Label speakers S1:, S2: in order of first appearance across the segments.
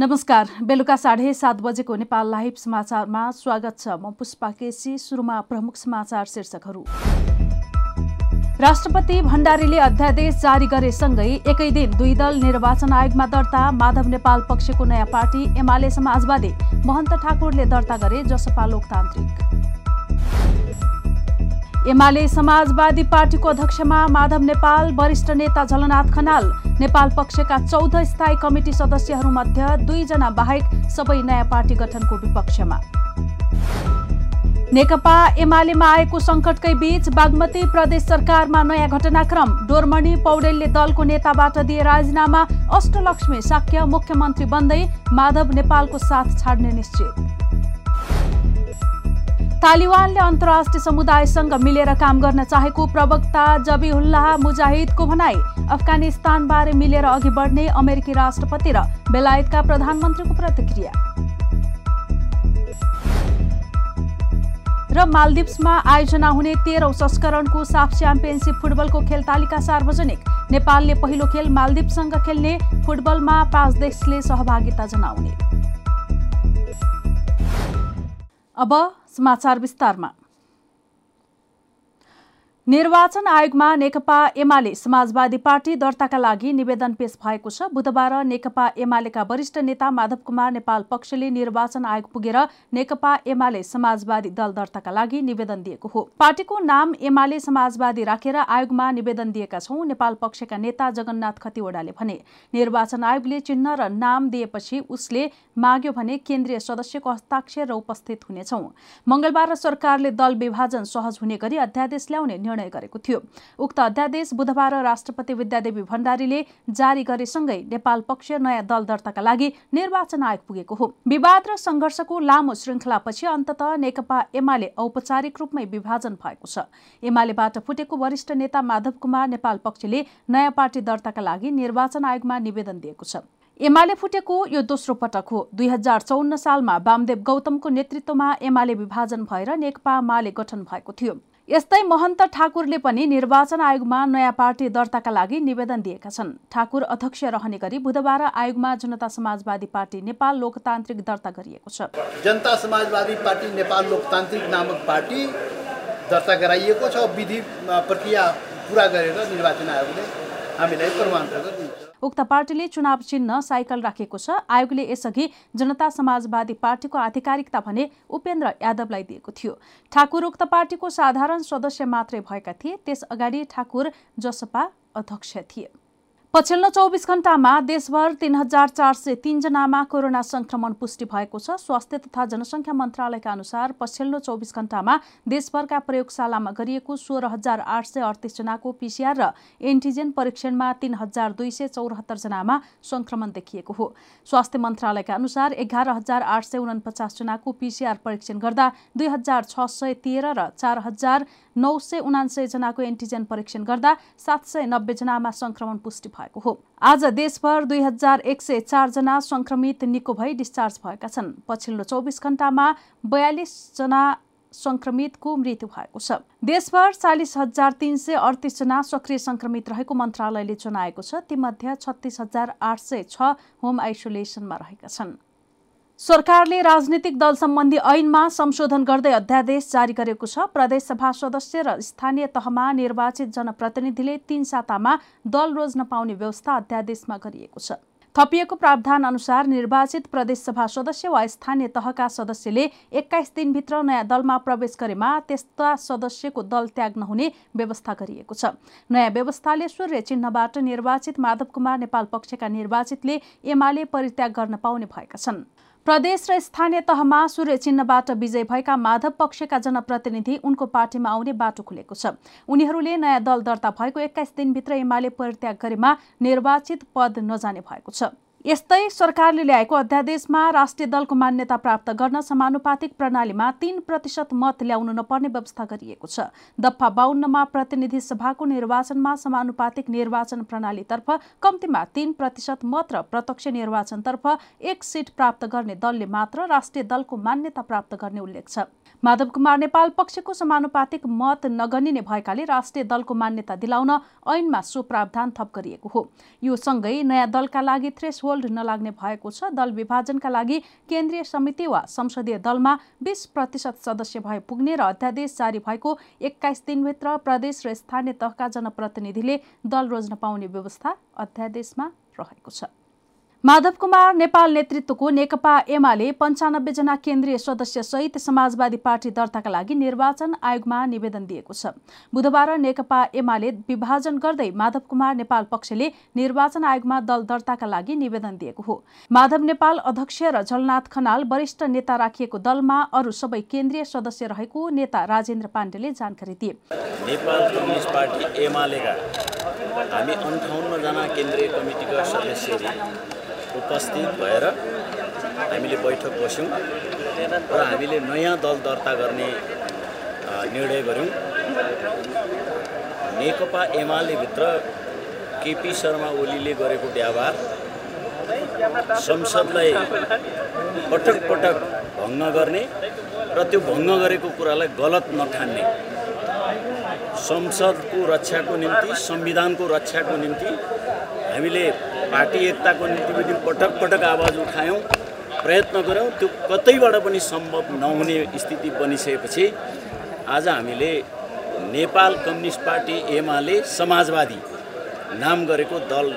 S1: नमस्कार बेलुका साढे सात बजेको नेपाल लाइभ समाचारमा स्वागत छ म पुष्पा केसी सुरुमा प्रमुख समाचार शीर्षकहरू। राष्ट्रपति भण्डारीले अध्यादेश जारी गरेसँगै एकै दिन दुई दल निर्वाचन आयोगमा दर्ता माधव नेपाल पक्षको नयाँ पार्टी एमाले समाजवादी महन्त ठाकुरले दर्ता गरे जसपा लोकतान्त्रिक। एमाले समाजवादी पार्टीको अध्यक्षमा माधव नेपाल वरिष्ठ नेता झलनाथ खनाल नेपाल पक्षका चौध स्थायी कमिटी सदस्यहरूमध्ये दुईजना बाहेक सबै नयाँ पार्टी गठनको विपक्षमा। नेकपा एमालेमा आएको संकटकै बीच बागमती प्रदेश सरकारमा नयाँ घटनाक्रम। डोरमणि पौडेलले दलको नेताबाट दिए राजीनामा। अष्टलक्ष्मी साक्य मुख्यमन्त्री बन्दै माधव नेपालको साथ छाड्ने निश्चित। तालिबानले अन्तर्राष्ट्रिय समुदायसँग मिलेर काम गर्न चाहेको प्रवक्ता जबीउल्लाह मुजाहिदको भनाई अफगानिस्तानबारे मिलेर अघि बढ्ने अमेरिकी राष्ट्रपति र बेलायतका प्रधानमन्त्रीको प्रतिक्रिया। र मालदिप्समा आयोजना हुने तेह्रौं संस्करणको साफ च्याम्पियनसिप फुटबलको खेल तालिका सार्वजनिक। नेपालले पहिलो खेल मालदिप्ससँग खेल्ने फुटबलमा पाँच देशले सहभागिता जनाउने। अब समाचार विस्तारमा निर्वाचन आयोगमा नेकपा एमाले समाजवादी पार्टी दर्ताका लागि निवेदन पेश भएको छ। बुधबार नेकपा एमालेका वरिष्ठ नेता माधव कुमार नेपाल पक्षले निर्वाचन आयोग पुगेर नेकपा एमाले समाजवादी दल दर्ताका लागि निवेदन दिएको हो। पार्टीको नाम एमाले समाजवादी राखेर आयोगमा निवेदन दिएका छौं नेपाल पक्षका नेता जगन्नाथ खतिवड़ाले भने। निर्वाचन आयोगले चिन्ह र नाम दिएपछि उसले माग्यो भने केन्द्रीय सदस्यको हस्ताक्षर र उपस्थित हुनेछौ। मंगलबार सरकारले दल विभाजन सहज हुने गरी अध्यादेश ल्याउने गरेको थियो। उक्त अध्यादेश बुधबार राष्ट्रपति विद्यादेवी भण्डारीले जारी गरेसँगै नेपाल पक्ष नयाँ दल दर्ताका लागि निर्वाचन आयोग पुगेको हो। विवाद र संघर्षको लामो श्रृङ्खलापछि अन्तत नेकपा एमाले औपचारिक रूपमै विभाजन भएको छ। एमालेबाट फुटेको वरिष्ठ नेता माधव कुमार नेपाल पक्षले नयाँ पार्टी दर्ताका लागि निर्वाचन आयोगमा निवेदन दिएको छ। एमाले फुटेको यो दोस्रो पटक हो। दुई हजार चौन्न सालमा वामदेव गौतमको नेतृत्वमा एमाले विभाजन भएर नेकपा माले गठन भएको थियो। यस्तै महन्त ठाकुरले पनि निर्वाचन आयोगमा नयाँ पार्टी दर्ताका लागि निवेदन दिएका छन्। ठाकुर अध्यक्ष रहने गरी बुधबार आयोगमा जनता समाजवादी पार्टी नेपाल लोकतान्त्रिक दर्ता गरिएको छ।
S2: जनता समाजवादी पार्टी नेपाल लोकतान्त्रिक नामक पार्टी दर्ता गराइएको छ। विधि प्रक्रिया पुरा गरेर निर्वाचन आयोगले हामीलाई प्रमाणपत्र दिन्छ
S1: उक्त पार्टीले चुनाव चिन्ह साइकल राखेको छ। आयोगले यसअघि जनता समाजवादी पार्टीको आधिकारिकता भने उपेन्द्र यादवलाई दिएको थियो। ठाकुर उक्त पार्टीको साधारण सदस्य मात्रै भएका थिए। त्यस अगाडि ठाकुर जसपा अध्यक्ष थिए। पछिल्लो चौबिस घण्टामा देशभर तीन हजार चार सय तीनजनामा कोरोना संक्रमण पुष्टि भएको छ। स्वास्थ्य तथा जनसङ्ख्या मन्त्रालयका अनुसार पछिल्लो चौबिस घण्टामा देशभरका प्रयोगशालामा गरिएको सोह्र हजार आठ सय अडतिसजनाको पिसिआर र एन्टिजेन परीक्षणमा तीन हजार दुई सय चौरात्तरजनामा संक्रमण देखिएको हो। स्वास्थ्य मन्त्रालयका अनुसार एघार हजार आठ सय उनपचासजनाको पिसिआर परीक्षण गर्दा दुई हजार छ सय तेह्र र चार हजार नौ सय उनान्सय जनाको एन्टिजेन परीक्षण गर्दा सात सय नब्बे जनामा संक्रमण पुष्टि भएको हो। आज देशभर दुई हजार एक सय चारजना संक्रमित निको भई डिस्चार्ज भएका छन्। पछिल्लो चौबिस घण्टामा बयालिस जना संक्रमितको मृत्यु भएको छ। देशभर चालिस हजार तीन सय अडतिसजना सक्रिय संक्रमित रहेको मन्त्रालयले जनाएको छ। तीमध्ये छत्तिस हजार आठ सय छ होम आइसोलेसनमा रहेका छन्। सरकारले राजनीतिक दल सम्बन्धी ऐनमा संशोधन गर्दै अध्यादेश जारी गरेको छ। प्रदेशसभा सदस्य र स्थानीय तहमा निर्वाचित जनप्रतिनिधिले तीन सातामा दल रोज्न पाउने व्यवस्था अध्यादेशमा गरिएको छ। थपिएको प्रावधान अनुसार निर्वाचित प्रदेशसभा सदस्य वा स्थानीय तहका सदस्यले एक्काइस दिनभित्र नयाँ दलमा प्रवेश गरेमा त्यस्ता सदस्यको दल त्याग नहुने व्यवस्था गरिएको छ। नयाँ व्यवस्थाले सूर्य चिन्हबाट निर्वाचित माधव कुमार नेपाल पक्षका निर्वाचितले एमाले परित्याग गर्न पाउने भएका छन्। प्रदेश र स्थानीय तहमा सूर्य चिन्हबाट विजय भएका माधव पक्षका जनप्रतिनिधि उनको पार्टीमा आउने बाटो खुलेको छ। उनीहरूले नयाँ दल दर्ता भएको एक्काइस दिनभित्र एमाले परित्याग गरेमा निर्वाचित पद नजाने भएको छ। यस्तै सरकारले ल्याएको अध्यादेशमा राष्ट्रिय दलको मान्यता प्राप्त गर्न समानुपातिक प्रणालीमा तीन प्रतिशत मत ल्याउनु नपर्ने व्यवस्था गरिएको छ। दफा बाहन्नमा प्रतिनिधि सभाको निर्वाचनमा समानुपातिक निर्वाचन प्रणालीतर्फ कम्तीमा तीन प्रतिशत मत र प्रत्यक्ष निर्वाचनतर्फ एक सिट प्राप्त गर्ने दलले मात्र राष्ट्रिय दलको मान्यता प्राप्त गर्ने उल्लेख छ। माधव कुमार नेपाल पक्षको समानुपातिक मत नगनिने भएकाले राष्ट्रिय दलको मान्यता दिलाउन ऐनमा सो प्रावधान थप गरिएको हो। यो सँगै नयाँ दलका लागि थ्रेस थ्रेसहोल्ड नलाग्ने भएको छ। दल विभाजनका लागि केन्द्रीय समिति वा संसदीय दलमा बिस प्रतिशत सदस्य भए पुग्ने र अध्यादेश जारी भएको एक्काइस दिनभित्र प्रदेश र स्थानीय तहका जनप्रतिनिधिले दल रोज्न पाउने व्यवस्था अध्यादेशमा रहेको छ। माधव कुमार नेपाल नेतृत्वको नेकपा एमाले जना केन्द्रीय सदस्य सहित समाजवादी पार्टी दर्ताका लागि निर्वाचन आयोगमा निवेदन दिएको छ। बुधबार नेकपा एमाले विभाजन गर्दै माधव कुमार नेपाल पक्षले निर्वाचन आयोगमा दल दर्ताका लागि निवेदन दिएको हो। माधव नेपाल अध्यक्ष र झलनाथ खनाल वरिष्ठ नेता राखिएको दलमा अरू सबै केन्द्रीय सदस्य रहेको नेता राजेन्द्र पाण्डेले जानकारी दिए।
S3: नेपाल कम्युनिस्ट पार्टी एमालेका हामी अन्ठाउन्नजना केन्द्रीय कमिटीका सदस्य उपस्थित भएर हामीले बैठक बस्यौँ र हामीले नयाँ दल दर्ता गर्ने निर्णय गऱ्यौँ। नेकपा एमालेभित्र केपी शर्मा ओलीले गरेको व्यवहार संसदलाई पटक पटक भङ्ग गर्ने र त्यो भङ्ग गरेको कुरालाई गलत नठान्ने। संसदको रक्षाको निम्ति संविधानको रक्षाको निम्ति हामीले पार्टी एकताको निम्ति पटक पटक आवाज उठायौँ। प्रयत्न गऱ्यौँ। त्यो कतैबाट पनि सम्भव नहुने स्थिति बनिसकेपछि आज हामीले नेपाल कम्युनिस्ट पार्टी एमाले समाजवादी नाम गरेको दल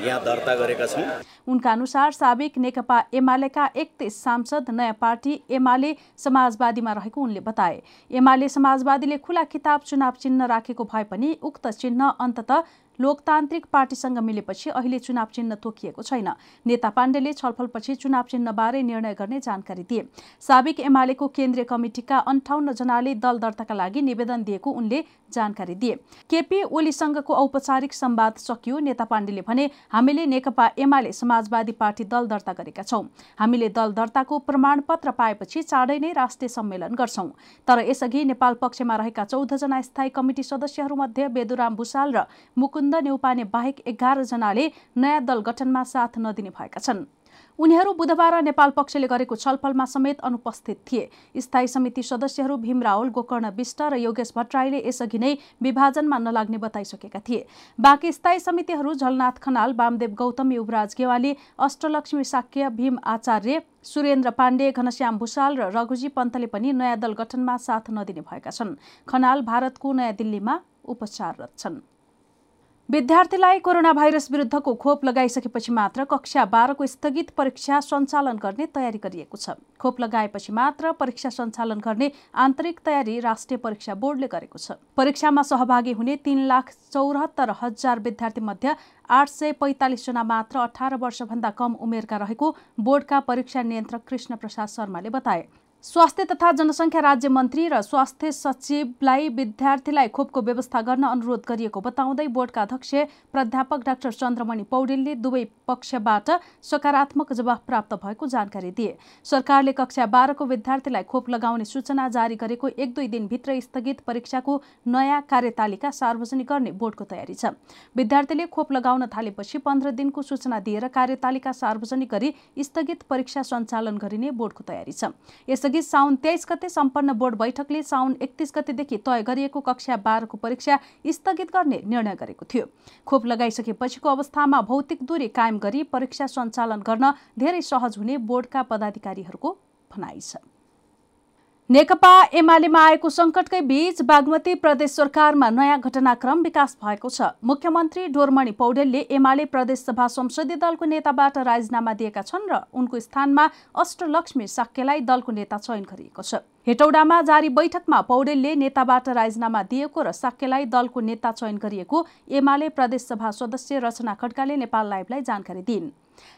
S3: यहाँ दर्ता गरेका छौँ।
S1: उनका अनुसार साबिक नेकपा एमालेका एकतिस सांसद नयाँ पार्टी एमाले समाजवादीमा रहेको उनले बताए। एमाले समाजवादीले खुला किताब चुनाव चिन्ह राखेको भए पनि उक्त चिन्ह अन्तत लोकतान्त्रिक पार्टीसँग मिलेपछि अहिले चुनाव चिन्ह तोकिएको छैन। नेता पाण्डेले छलफलपछि चुनाव चिन्हबारे निर्णय गर्ने जानकारी दिए। साबिक एमालेको केन्द्रीय कमिटिका अन्ठाउन्न जनाले दल दर्ताका लागि निवेदन दिएको उनले जानकारी दिए। केपी ओलीसँगको औपचारिक संवाद सकियो। नेता पाण्डेले भने हामीले नेकपा एमाले समाजवादी पार्टी दल दर्ता गरेका छौं। हामीले दल दर्ताको प्रमाणपत्र पाएपछि चाँडै नै राष्ट्रिय सम्मेलन गर्छौं। तर यसअघि नेपाल पक्षमा रहेका चौधजना स्थायी कमिटी सदस्यहरूमध्ये बेदुराम भूषाल र मुकुन्द नेउपाने बाहेक एघारजनाले नयाँ दल गठनमा साथ नदिने भएका छन्। उनीहरू बुधबार नेपाल पक्षले गरेको छलफलमा समेत अनुपस्थित थिए। स्थायी समिति सदस्यहरू भीम रावल गोकर्ण विष्ट र योगेश भट्टराईले यसअघि नै विभाजनमा नलाग्ने बताइसकेका थिए। बाँकी स्थायी समितिहरू झलनाथ खनाल वामदेव गौतम युवराज गेवाली अष्टलक्ष्मी साक्य भीम आचार्य सुरेन्द्र पाण्डे घनश्याम भूषाल र रघुजी पन्तले पनि नयाँ दल गठनमा साथ नदिने भएका छन्। खनाल भारतको नयाँ दिल्लीमा उपचाररत छन्। विद्यार्थीलाई कोरोना भाइरस विरुद्धको खोप लगाइसकेपछि मात्र कक्षा बाह्रको स्थगित परीक्षा सञ्चालन गर्ने तयारी गरिएको छ। खोप लगाएपछि मात्र परीक्षा सञ्चालन गर्ने आन्तरिक तयारी राष्ट्रिय परीक्षा बोर्डले गरेको छ। परीक्षामा सहभागी हुने तीन लाख चौरात्तर हजार विद्यार्थी मध्ये आठ सय पैँतालिसजना मात्र अठार वर्षभन्दा कम उमेरका रहेको बोर्डका परीक्षा नियन्त्रक कृष्ण प्रसाद शर्माले बताए। स्वास्थ्य तथा जनसङ्ख्या राज्य मन्त्री र स्वास्थ्य सचिवलाई विद्यार्थीलाई खोपको व्यवस्था गर्न अनुरोध गरिएको बताउँदै बोर्डका अध्यक्ष प्राध्यापक डाक्टर चन्द्रमणि पौडेलले दुवै पक्षबाट सकारात्मक जवाफ प्राप्त भएको जानकारी दिए। सरकारले कक्षा बाह्रको विद्यार्थीलाई खोप लगाउने सूचना जारी गरेको एक दुई दिनभित्र स्थगित परीक्षाको नयाँ कार्यतालिका सार्वजनिक गर्ने बोर्डको तयारी छ। विद्यार्थीले खोप लगाउन थालेपछि पन्ध्र दिनको सूचना दिएर कार्यतालिका सार्वजनिक गरी स्थगित परीक्षा सञ्चालन गरिने बोर्डको तयारी छ। यसअघि साउन तेइस गते सम्पन्न बोर्ड बैठकले साउन एकतिस गतेदेखि तय गरिएको कक्षा बाह्रको परीक्षा स्थगित गर्ने निर्णय गरेको थियो। खोप लगाइसकेपछिको अवस्थामा भौतिक दूरी कायम गरी परीक्षा सञ्चालन गर्न धेरै सहज हुने बोर्डका पदाधिकारीहरूको भनाइ छ। नेकपा एमालेमा आएको सङ्कटकै बीच बागमती प्रदेश सरकारमा नयाँ घटनाक्रम विकास भएको छ। मुख्यमन्त्री डोरमणि पौडेलले एमाले प्रदेशसभा संसदीय दलको नेताबाट राजीनामा दिएका छन् र उनको स्थानमा अष्टलक्ष्मी साक्यलाई दलको नेता चयन गरिएको छ। हेटौडामा जारी बैठकमा पौडेलले नेताबाट राजीनामा दिएको र साक्यलाई दलको नेता चयन गरिएको एमाले प्रदेशसभा सदस्य रचना खड्काले नेपाल लाइभलाई जानकारी दिइन्।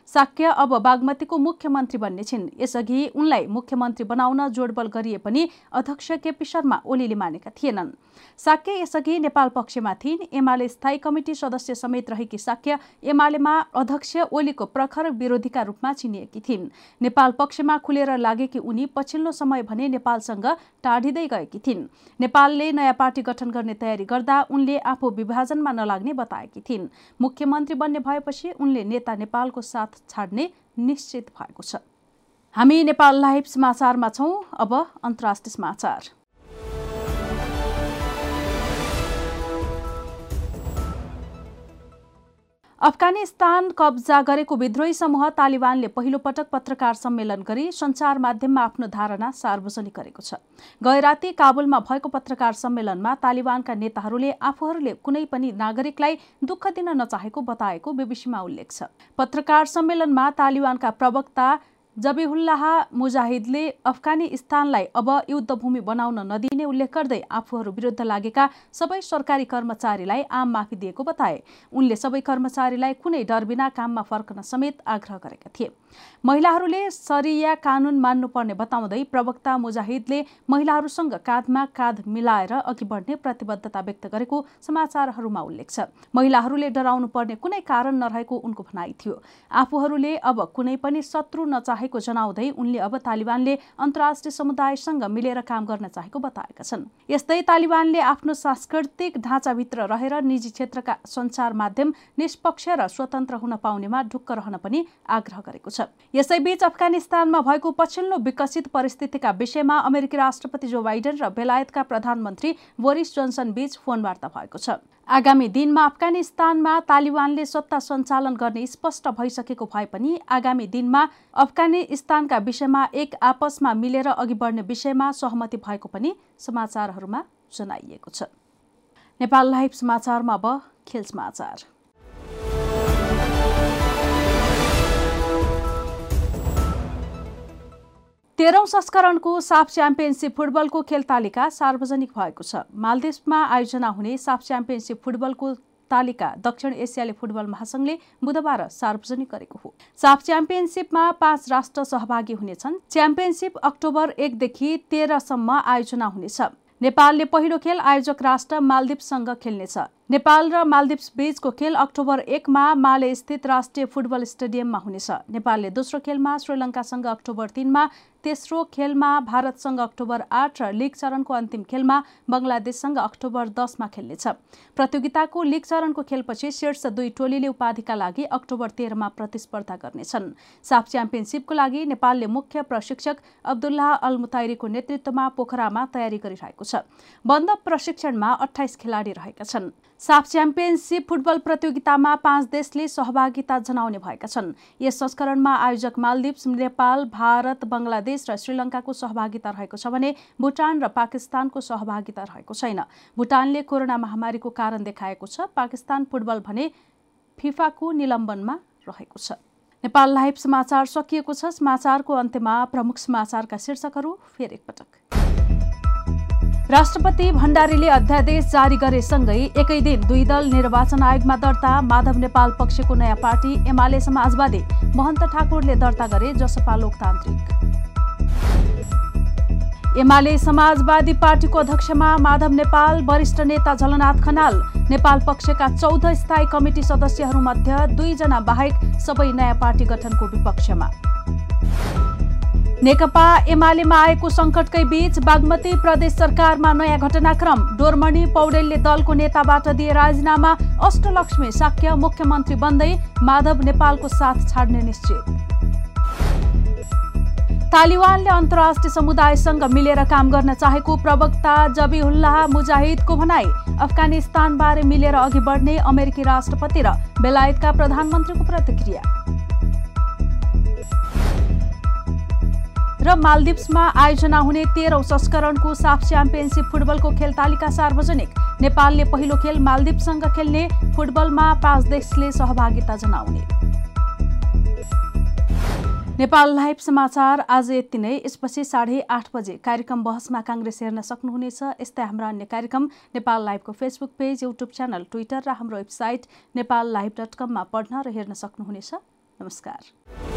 S1: साक्य अब बागमतीको मुख्यमन्त्री बन्ने छिन्। यसअघि उनलाई मुख्यमन्त्री बनाउन जोडबल गरिए पनि अध्यक्ष केपी शर्मा ओलीले मानेका थिएनन्। साक्य यसअघि नेपाल पक्षमा थिइन्। एमाले स्थायी कमिटी सदस्य समेत रहेकी साक्य एमालेमा अध्यक्ष ओलीको प्रखर विरोधीका रूपमा चिनिएकी थिइन्। नेपाल पक्षमा खुलेर लागेकी उनी पछिल्लो समय भने नेपालसँग टाढिँदै गएकी थिइन्। नेपालले नयाँ पार्टी गठन गर्ने तयारी गर्दा उनले आफू विभाजनमा नलाग्ने बताएकी थिइन्। मुख्यमन्त्री बन्ने भएपछि उनले नेता नेपालको साथ छाड्ने निश्चित भएको छ। हामी नेपाल लाइभ समाचारमा छौँ। अब अन्तर्राष्ट्रिय समाचार। अफगानिस्तान कब्जा गरेको विद्रोही समूह तालिबानले पहिलो पटक पत्रकार सम्मेलन गरी सञ्चार माध्यममा आफ्नो धारणा सार्वजनिक गरेको छ। गैराती काबुलमा भएको पत्रकार सम्मेलनमा तालिबानका नेताहरूले आफूहरूले कुनै पनि नागरिकलाई दुःख दिन नचाहेको बताएको बीबीसीमा उल्लेख छ। पत्रकार सम्मेलनमा तालिबानका प्रवक्ता जबिहुल्लाह मुजाहिदले अफगानिस्तानलाई अब युद्धभूमि बनाउन नदिने उल्लेख गर्दै आफूहरू विरुद्ध लागेका सबै सरकारी कर्मचारीलाई आम माफी दिएको बताए। उनले सबै कर्मचारीलाई कुनै डर बिना काममा फर्कन समेत आग्रह गरेका थिए। महिलाहरूले सरिया कानून मान्नुपर्ने बताउँदै प्रवक्ता मुजाहिदले महिलाहरूसँग काँधमा काँध मिलाएर अघि बढ्ने प्रतिबद्धता व्यक्त गरेको समाचारहरूमा उल्लेख छ। महिलाहरूले डराउनु पर्ने कुनै कारण नरहेको उनको भनाइ थियो। आफूहरूले अब कुनै पनि शत्रु नचाहेको जनाउँदै उनले अब तालिबानले अन्तर्राष्ट्रिय समुदायसँग मिलेर काम गर्न चाहेको बताएका छन्। यस्तै तालिबानले आफ्नो सांस्कृतिक ढाँचाभित्र रहेर निजी क्षेत्रका सञ्चार माध्यम निष्पक्ष र स्वतन्त्र हुन पाउनेमा ढुक्क रहन पनि आग्रह गरेको छ। यसैबीच अफगानिस्तानमा भएको पछिल्लो विकसित परिस्थितिका विषयमा अमेरिकी राष्ट्रपति जो बाइडेन र बेलायतका प्रधानमन्त्री बोरिस जोन्सन बीच फोन वार्ता भएको छ। आगामी दिनमा अफगानिस्तानमा तालिबानले सत्ता सञ्चालन गर्ने स्पष्ट भइसकेको भए पनि आगामी दिनमा अफगानिस्तानका विषयमा एक आपसमा मिलेर अघि बढ्ने विषयमा सहमति भएको पनि समाचारहरूमा जनाइएको छ। नेपाल लाइभ समाचारमा अब खेल समाचार। तेह्रौं संस्करणको साफ च्याम्पियनसिप फुटबलको खेल तालिका सार्वजनिक भएको छ। मालदिप्समा आयोजना हुने साफ च्याम्पियनसिप फुटबलको तालिका दक्षिण एसियाली फुटबल महासंघले बुधबार सार्वजनिक गरेको हो। साफ च्याम्पियनसिपमा पाँच राष्ट्र सहभागी हुनेछन्। च्याम्पियनसिप अक्टोबर एकदेखि तेह्रसम्म आयोजना हुनेछ। नेपालले पहिलो खेल आयोजक राष्ट्र मालदिप्ससँग खेल्नेछ। नेपाल र मालदिप्स बीचको खेल अक्टोबर एकमा माले स्थित राष्ट्रिय फुटबल स्टेडियममा हुनेछ। नेपालले दोस्रो खेलमा श्रीलङ्कासँग अक्टोबर तिनमा तेस्रो खेलमा भारतसँग अक्टोबर आठ र लिग चरणको अन्तिम खेलमा बङ्गलादेशसँग अक्टोबर दसमा खेल्नेछ। प्रतियोगिताको लिग चरणको खेलपछि शीर्ष दुई टोलीले उपाधिका लागि अक्टोबर तेह्रमा प्रतिस्पर्धा गर्नेछन्। साफ च्याम्पियनसिपको लागि नेपालले मुख्य प्रशिक्षक अब्दुल्लाह अल मुताइरीको नेतृत्वमा पोखरामा तयारी गरिरहेको छ। बन्द प्रशिक्षणमा अठाइस खेलाडी रहेका छन्। साफ च्याम्पियनसिप फुटबल प्रतियोगितामा पाँच देशले सहभागिता जनाउने भएका छन्। यस संस्करणमा आयोजक मालदिप्स नेपाल भारत बङ्गलादेश र श्रीलङ्काको सहभागिता रहेको छ भने भुटान र पाकिस्तानको सहभागिता रहेको छैन। भुटानले कोरोना महामारीको कारण देखाएको छ। पाकिस्तान फुटबल भने फिफाको निलम्बनमा रहेको छ। नेपाल लाइभ समाचार सकिएको छ। समाचारको अन्त्यमा प्रमुख समाचारका शीर्षकहरू फेरि एकपटक। राष्ट्रपति भण्डारीले अध्यादेश जारी गरेसँगै एकै दिन दुई दल निर्वाचन आयोगमा दर्ता माधव नेपाल पक्षको नयाँ पार्टी एमाले समाजवादी महन्त ठाकुरले दर्ता गरे जसपा लोकतान्त्रिक। एमाले समाजवादी पार्टीको अध्यक्षमा माधव नेपाल वरिष्ठ नेता झलनाथ खनाल नेपाल पक्षका चौध स्थायी कमिटी सदस्यहरूमध्ये दुईजना बाहेक सबै नयाँ पार्टी गठनको विपक्षमा। नेकपा एमालेमा आएको संकटकै बीच बागमती प्रदेश सरकारमा नयाँ घटनाक्रम। डोरमणि पौडेलले दलको नेताबाट दिए राजीनामा। अष्टलक्ष्मी साक्य मुख्यमन्त्री बन्दै माधव नेपालको साथ छाड्ने निश्चित। तालिबानले अन्तर्राष्ट्रिय समुदायसँग मिलेर काम गर्न चाहेको प्रवक्ता जबिहुल्लाह मुजाहिदको भनाई अफगानिस्तानबारे मिलेर अघि बढ्ने अमेरिकी राष्ट्रपति र बेलायतका प्रधानमन्त्रीको प्रतिक्रिया। र मालदिप्समा आयोजना हुने तेह्रौं संस्करणको साफ च्याम्पियनसिप फुटबलको खेल तालिका सार्वजनिक। नेपालले पहिलो खेल मालदिप्ससँग खेल्ने फुटबलमा पाँच देशले सहभागिता जनाउने। नेपाल लाइभ समाचार आज यति नै। यसपछि साढे आठ बजे कार्यक्रम बहसमा काङ्ग्रेस हेर्न सक्नुहुनेछ। यस्तै हाम्रा अन्य कार्यक्रम Nepal लाइभको Facebook page YouTube channel Twitter र हाम्रो वेबसाइट नेपाल लाइभ डट कममा पढ्न र हेर्न सक्नुहुनेछ। नमस्कार।